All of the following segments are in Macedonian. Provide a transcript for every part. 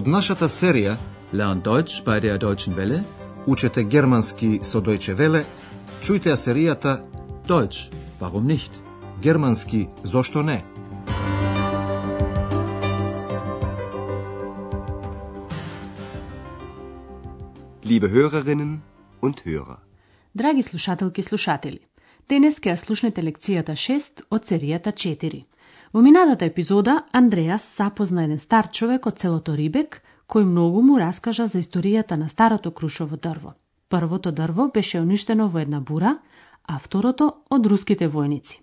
Од нашата серија Lernt Deutsch bei der Deutschen Welle? Учете германски со Deutsche Welle, чујте ја серијата Deutsch, warum nicht? Германски зошто не? Liebe Hörerinnen und Hörer. Драги слушателки и слушатели, денес ќе ја слушнете лекцијата 6 од серијата 4. Во минатата епизода Андреас запозна еден стар човек од селото Рибек, кој многу му раскажа за историјата на старото крушово дрво. Првото дрво беше уништено во една бура, а второто од руските војници.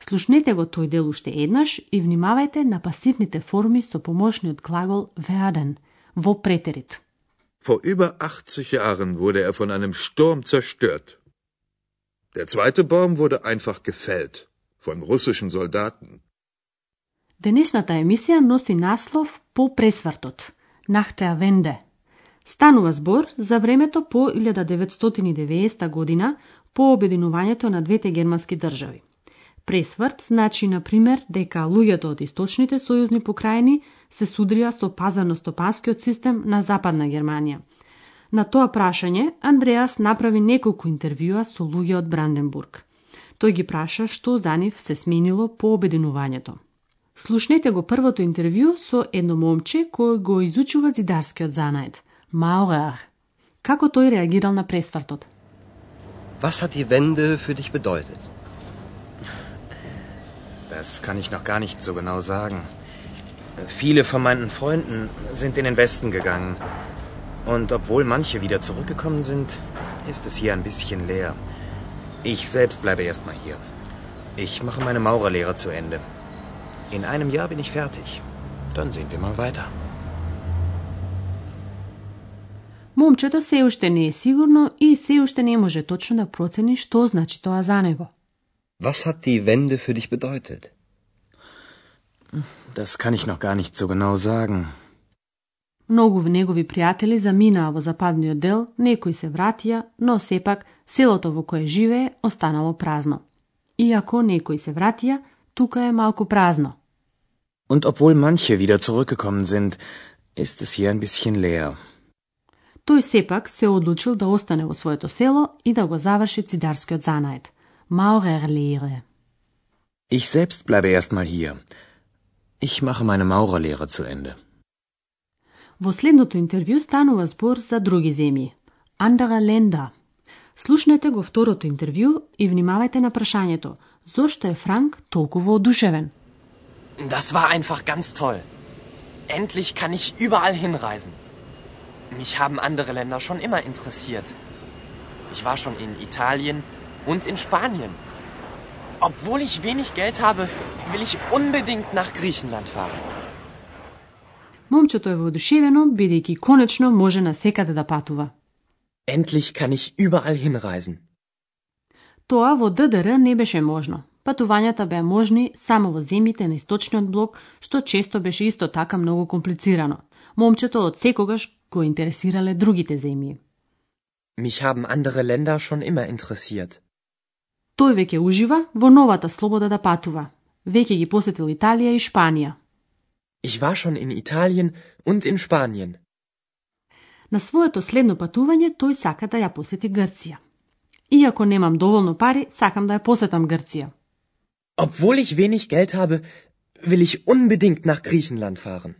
Слушнете го тој дел уште еднаш и внимавајте на пасивните форми со помошниот глагол werden во претерит. Vor über 80 Jahren wurde er von einem Sturm zerstört. Der zweite Baum wurde einfach gefällt von russischen Soldaten. Денешната емисија носи наслов по пресвртот, Нахтеа Венде. Станува збор за времето по 1990 година по обединувањето на двете германски држави. Пресврт значи, на пример, дека луѓето од источните сојузни покрајни се судрија со пазарно-стопанскиот систем на Западна Германија. На тоа прашање, Андреас направи неколку интервјуа со луѓе од Бранденбург. Тој ги праша што за нив се сменило по обединувањето. Слушнете го првото интервју со едно момче кој го изучува зидарскиот занает, Маурер. Како тој реагирал на пресвртот? Was hat die Wende für dich bedeutet? Das kann ich noch gar nicht so genau sagen. Viele von meinen Freunden sind in den Westen gegangen. Und obwohl manche wieder zurückgekommen sind, ist es hier ein bisschen leer. Ich selbst bleibe erstmal hier. Ich mache meine Maurerlehre zu Ende. In einem Jahr bin ich fertig. Dann sehen wir mal weiter. Момчето се уште не е сигурно и се уште не може точно да процени што значи тоа за него. Was hat die Wende für dich bedeutet? Das kann ich noch gar nicht so genau sagen. Многу негови пријатели заминаа во западниот дел, некои се вратија, но сепак селото во кое живее останало празно. Иако некои се вратија, тука е малку празно. Und obwohl manche wieder zurückgekommen sind, ist es hier ein bisschen leer. Тој сепак се одлучил да остане во своето село и да го заврши цидарскиот занает. Maurerlehre. Ich selbst bleibe erstmal hier. Ich mache meine Maurerlehre zu Ende. Во следното интервју станува збор за други земји. Andere Länder. Слушнете го второто интервју и внимавајте на прашањето. Зошто е Франк толкова одушевен? Das war einfach ganz toll. Endlich kann ich überall hinreisen. Mich haben andere Länder schon immer interessiert. Ich war schon in Italien und in Spanien. Obwohl ich wenig Geld habe, will ich unbedingt nach Griechenland fahren. Момчето е воодушевено, бидејќи конечно може на секаде да патува. Endlich kann ich überall hinreisen. Тоа во ДДР не беше можно. Патувањата беа можни само во земјите на источниот блок, што често беше исто така многу комплицирано. Момчето од секогаш го интересирале другите земји. Mich haben andere Länder schon immer interessiert. Тој веќе ужива во новата слобода да патува. Веќе ги посетил Италија и Шпанија. Ich war schon in Italien und in Spanien. На своето следно патување тој сака да ја посети Грција. Иако немам доволно пари, сакам да ја посетам Грција. Obwohl ich wenig Geld habe, will ich unbedingt nach Griechenland fahren.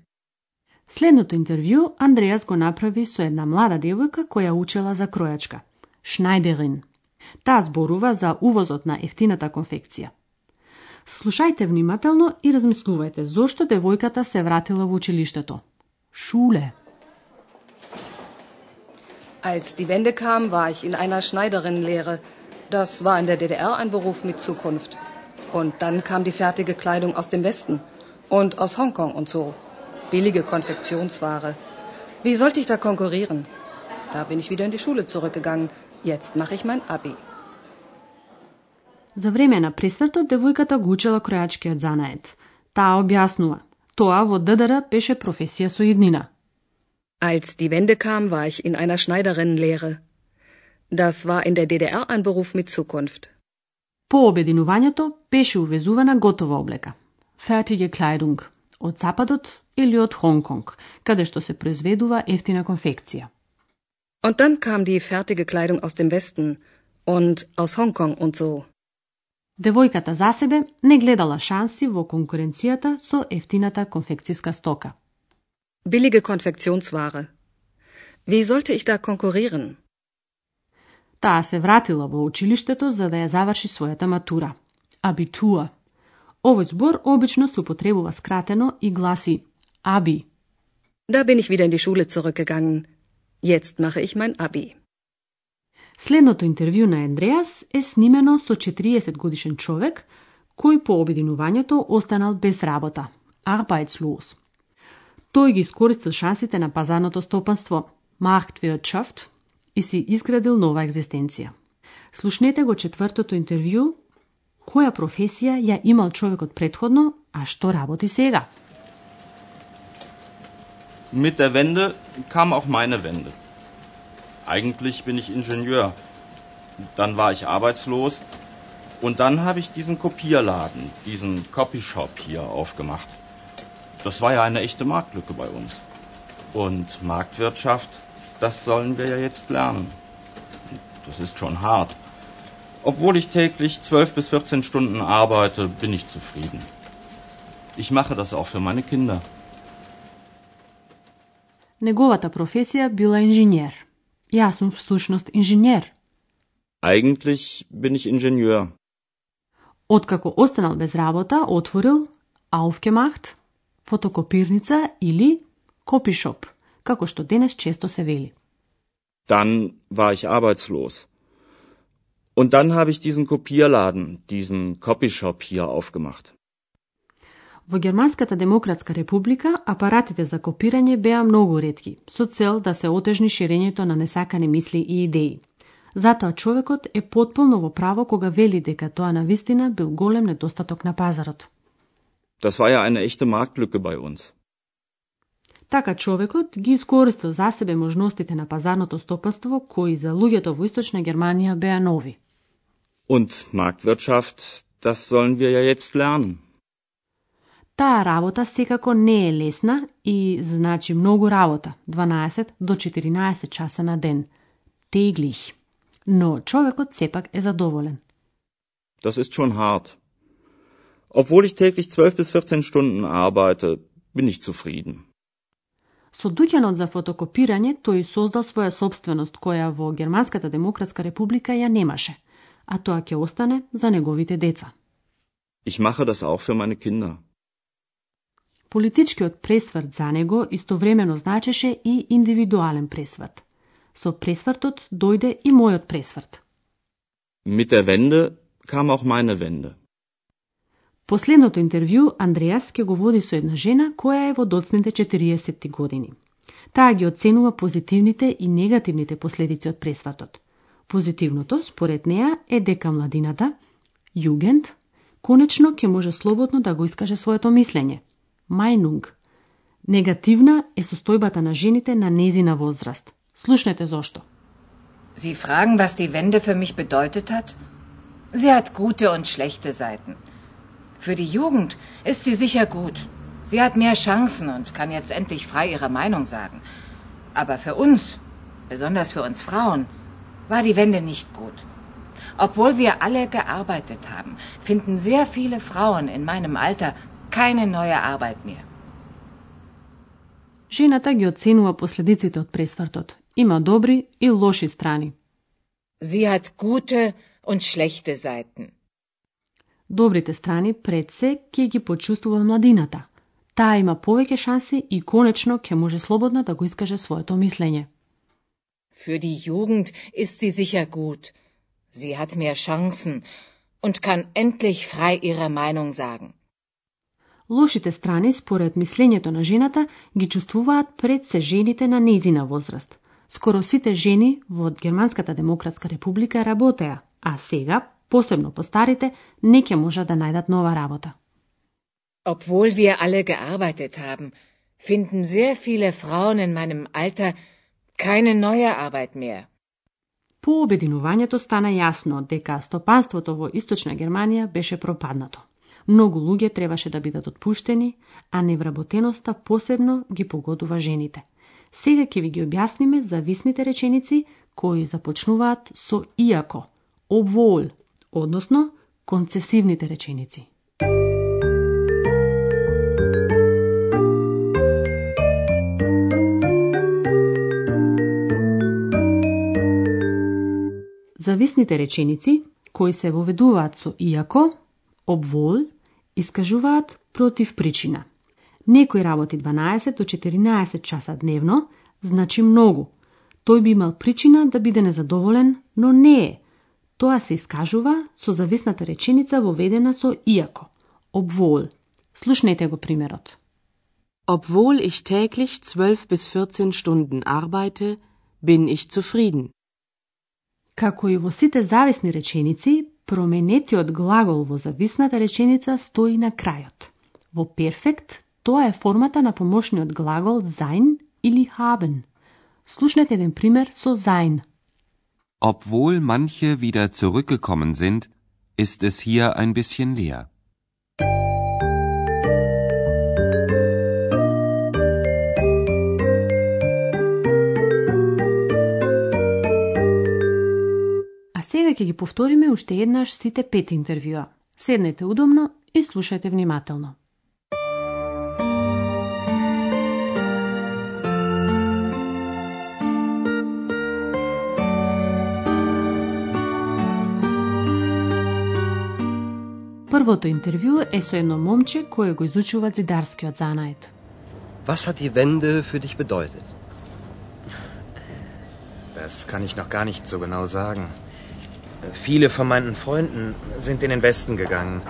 Следното интервју Андреас го направи со една млада девојка која учела за кројачка. Шнајдерин. Таа зборува за увозот на ефтината конфекција. Слушајте внимателно и размислувајте зошто девојката се вратила во училиштето. Шуле. Als die Wende kam, war ich in einer Schneiderinnenlehre. Das war in der DDR ein Beruf mit Zukunft. Und dann kam die fertige Kleidung aus dem Westen und aus Hongkong und so. Billige Konfektionsware. Wie sollte ich da konkurrieren? Da bin ich wieder in die Schule zurückgegangen. Jetzt mache ich mein Abi. За време на пресвртот девојката го учела кројачкиот занает. Таа објаснува. Тоа во ДДР беше професија со иднина. Als die Wende kam, war ich in einer Schneiderinnenlehre. Das war in der DDR ein Beruf mit Zukunft. По обединувањето беше увезувана готова облека. Fertige Kleidung. Од Западот или од Хонконг, каде што се произведува ефтина конфекција. Und dann kam die fertige Kleidung aus dem Westen und aus Hongkong und so. Девојката за себе не гледала шанси во конкуренцијата со ефтината конфекцијска стока. Billige Konfektionsware. Wie sollte ich da konkurrieren? Таа се вратила во училиштето за да ја заврши својата матура. Абитуа. Овој збор обично се употребува скратено и гласи Аби. Da bin ich wieder in die Schule zurückgegangen. Jetzt mache ich mein Abi. Следното интервју на Андреас е снимено со 40 годишен човек кој по обединувањето останал без работа, arbeitslos. Тој ги искористил шансите на пазарното стопанство, Marktwirtschaft, и си изградил нова екзистенција. Слушнете го четвртото интервју, која професија ја имал човекот предходно, а што работи сега. Mit der Wende kam auch meine Wende. Eigentlich bin ich Ingenieur. Dann war ich arbeitslos und dann habe ich diesen Kopierladen, diesen Copyshop hier aufgemacht. Das war ja eine echte Marktlücke bei uns. Und Marktwirtschaft, das sollen wir ja jetzt lernen. Das ist schon hart. Obwohl ich täglich zwölf bis 14 Stunden arbeite, bin ich zufrieden. Ich mache das auch für meine Kinder. Неговата професија била инженер. Јас сум всушност инженер. Eigentlich bin ich Ingenieur. Откако останал без работа, отворил aufgemacht, фотокопирница или копишоп, како што денес често се вели. Dann war ich arbeitslos. Und dann habe ich diesen Kopierladen, diesen Copyshop hier aufgemacht. Во Германската демократска република апаратите за копирање беа многу ретки, со цел да се отежни ширењето на несакани мисли и идеи. Затоа човекот е потполно во право кога вели дека тоа на вистина бил голем недостаток на пазарот. Das war ja eine echte Marktlücke bei uns. Така човекот ги искористил за себе можностите на пазарното стопанство кои за луѓето во источна Германија беа нови. Und Marktwirtschaft, das sollen wir ja jetzt lernen. Таа работа секако не е лесна и значи многу работа, 12 до 14 часа на ден. Теглих. Но човекот сепак е задоволен. Das ist schon hart. Obwohl ich täglich 12 bis 14 Stunden arbeite, bin ich zufrieden. Со дуќанот за фотокопирање тој создал своја собственост која во Германската демократска република ја немаше, а тоа ќе остане за неговите деца. Ich mache das auch für meine Kinder. Политичкиот пресврт за него истовремено значеше и индивидуален пресврт. Со пресвртот дојде и мојот пресврт. Mit der Wende kam auch meine Wende. Последното интервју Андреас ќе го води со една жена која е во доцните 40 години. Таа ги оценува позитивните и негативните последици од пресвртот. Позитивното, според неа, е дека младината, југент, конечно ќе може слободно да го искаже своето мислење. майнунг. Негативна е состојбата на жените на незина возраст. Слушнете зошто. Sie fragen, was die Wende für mich bedeutet hat? Sie hat gute und schlechte Seiten. Für die Jugend ist sie sicher gut. Sie hat mehr Chancen und kann jetzt endlich frei ihre Meinung sagen. Aber für uns, besonders für uns Frauen, war die Wende nicht gut. Obwohl wir alle gearbeitet haben, finden sehr viele Frauen in meinem Alter keine neue Arbeit mehr. Жената ги оценува последиците од пресвртот. Има добри и лоши страни. Sie hat gute und schlechte Seiten. Добрите страни пред се ќе ги почувствува младината. Таа има повеќе шанси и конечно ќе може слободно да го искаже своето мислење. Für die Jugend ist sie sicher gut. Sie hat mehr Chancen und kann endlich frei ihre Meinung sagen. Лошите страни, според мислењето на жената, ги чувствуваат пред се жените на незина возраст. Скоро сите жени во Германската демократска република работеа, а сега, посебно постарите, не ќе можат да најдат нова работа. Obwohl wir alle gearbeitet haben, finden sehr viele Frauen in meinem Alter keine neue Arbeit mehr. По обединувањето стана јасно дека стопанството во Источна Германија беше пропаднато. Многу луѓе требаше да бидат отпуштени, а невработеноста посебно ги погодува жените. Сега ќе ви ги објасниме зависните реченици кои започнуваат со иако, обвол, односно концесивните реченици. Зависните реченици, кои се воведуваат со иако, обвол, искажуваат против причина. Некој работи 12 до 14 часа дневно, значи многу. Тој би имал причина да биде незадоволен, но не е. Тоа се искажува со зависната реченица воведена со иако, обвол. Слушнете го примерот. Obwohl ich täglich 12 bis 14 Stunden arbeite, bin ich zufrieden. Како и во сите зависни реченици, променетиот глагол во зависната реченица стои на крајот. Во перфект, тоа е формата на помошниот глагол sein или haben. Слушнете еден пример со sein. Obwohl manche wieder zurückgekommen sind, ist es hier ein bisschen leer. сега ќе ги повториме уште еднаш сите пет интервјуа. Седнете удобно и слушајте внимателно. Првото интервју е со едно момче кое го изучува зидарскиот занает. Was hat die Wende für dich bedeutet? Das kann ich noch gar nicht so genau sagen. Viele von meinen Freunden sind in den Westen gegangen.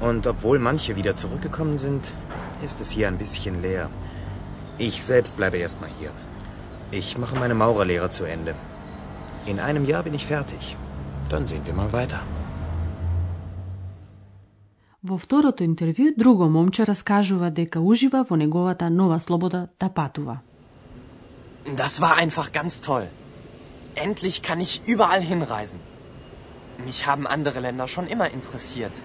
Und obwohl manche wieder zurückgekommen sind, ist es hier ein bisschen leer. Ich selbst bleibe erstmal hier. Ich mache meine Maurerlehre zu Ende. In einem Jahr bin ich fertig. Dann sehen wir mal weiter. Во второто интервју друго момче раскажува дека ужива во неговата нова слобода да патува. Das war einfach ganz toll. Endlich kann ich überall hinreisen. Mich haben andere Länder schon immer interessiert.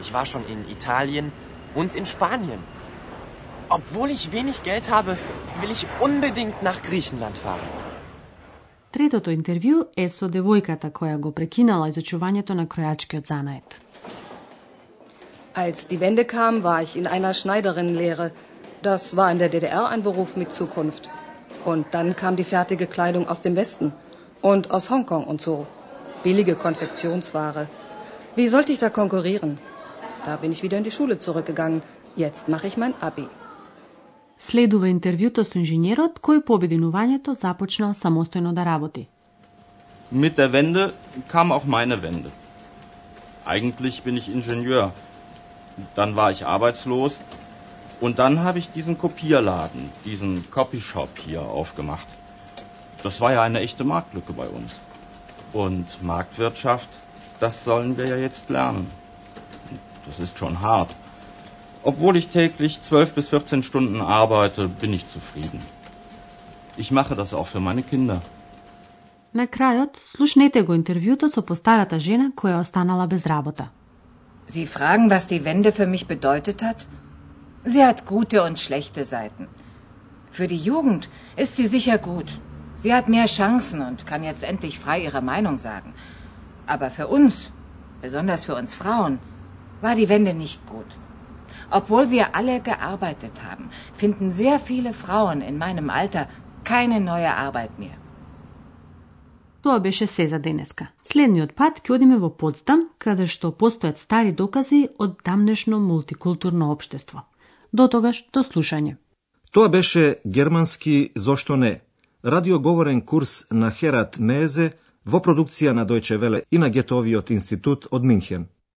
Ich war schon in Italien und in Spanien. Obwohl ich wenig Geld habe, will ich unbedingt nach Griechenland fahren. Третото интервју е со девојката која го прекинала изучувањето на кројачкиот занает. Als die Wende kam, war ich in einer Schneiderinnenlehre. Das war in der DDR ein Beruf mit Zukunft. Und dann kam die fertige Kleidung aus dem Westen und aus Hongkong und so billige Konfektionsware. Wie sollte ich da konkurrieren? Da bin ich wieder in die Schule zurückgegangen. Jetzt mache ich mein Abi. Следува интервјуто со инженерот кој по обединувањето започнал самостојно да работи. Mit der Wende kam auch meine Wende. Eigentlich bin ich Ingenieur. Dann war ich arbeitslos und dann habe ich diesen Kopierladen, diesen Copyshop hier aufgemacht. Das war ja eine echte Marktlücke bei uns. Und Marktwirtschaft, das sollen wir ja jetzt lernen. Das ist schon hart. Obwohl ich täglich 12 bis 14 Stunden arbeite, bin ich zufrieden. Ich mache das auch für meine Kinder. На крајот, слушнете го интервјуто со постарата жена која останала без работа. Sie fragen, was die Wende für mich bedeutet hat? Sie hat gute und schlechte Seiten. Für die Jugend ist sie sicher gut. Sie hat mehr Chancen und kann jetzt endlich frei ihre Meinung sagen. Aber für uns, besonders für uns Frauen, war die Wende nicht gut. Obwohl wir alle gearbeitet haben, finden sehr viele Frauen in meinem Alter keine neue Arbeit mehr. Тоа беше се за денеска. Следниот пат ќе одиме во Потсдам, каде што постојат стари докази од дамнешно мултикултурно општество. До тогаш, до слушање. Тоа беше германски «Зошто не?» радиоговорен курс на Херат Мезе во продукција на Дојче Веле и на Гетовиот институт од Минхен.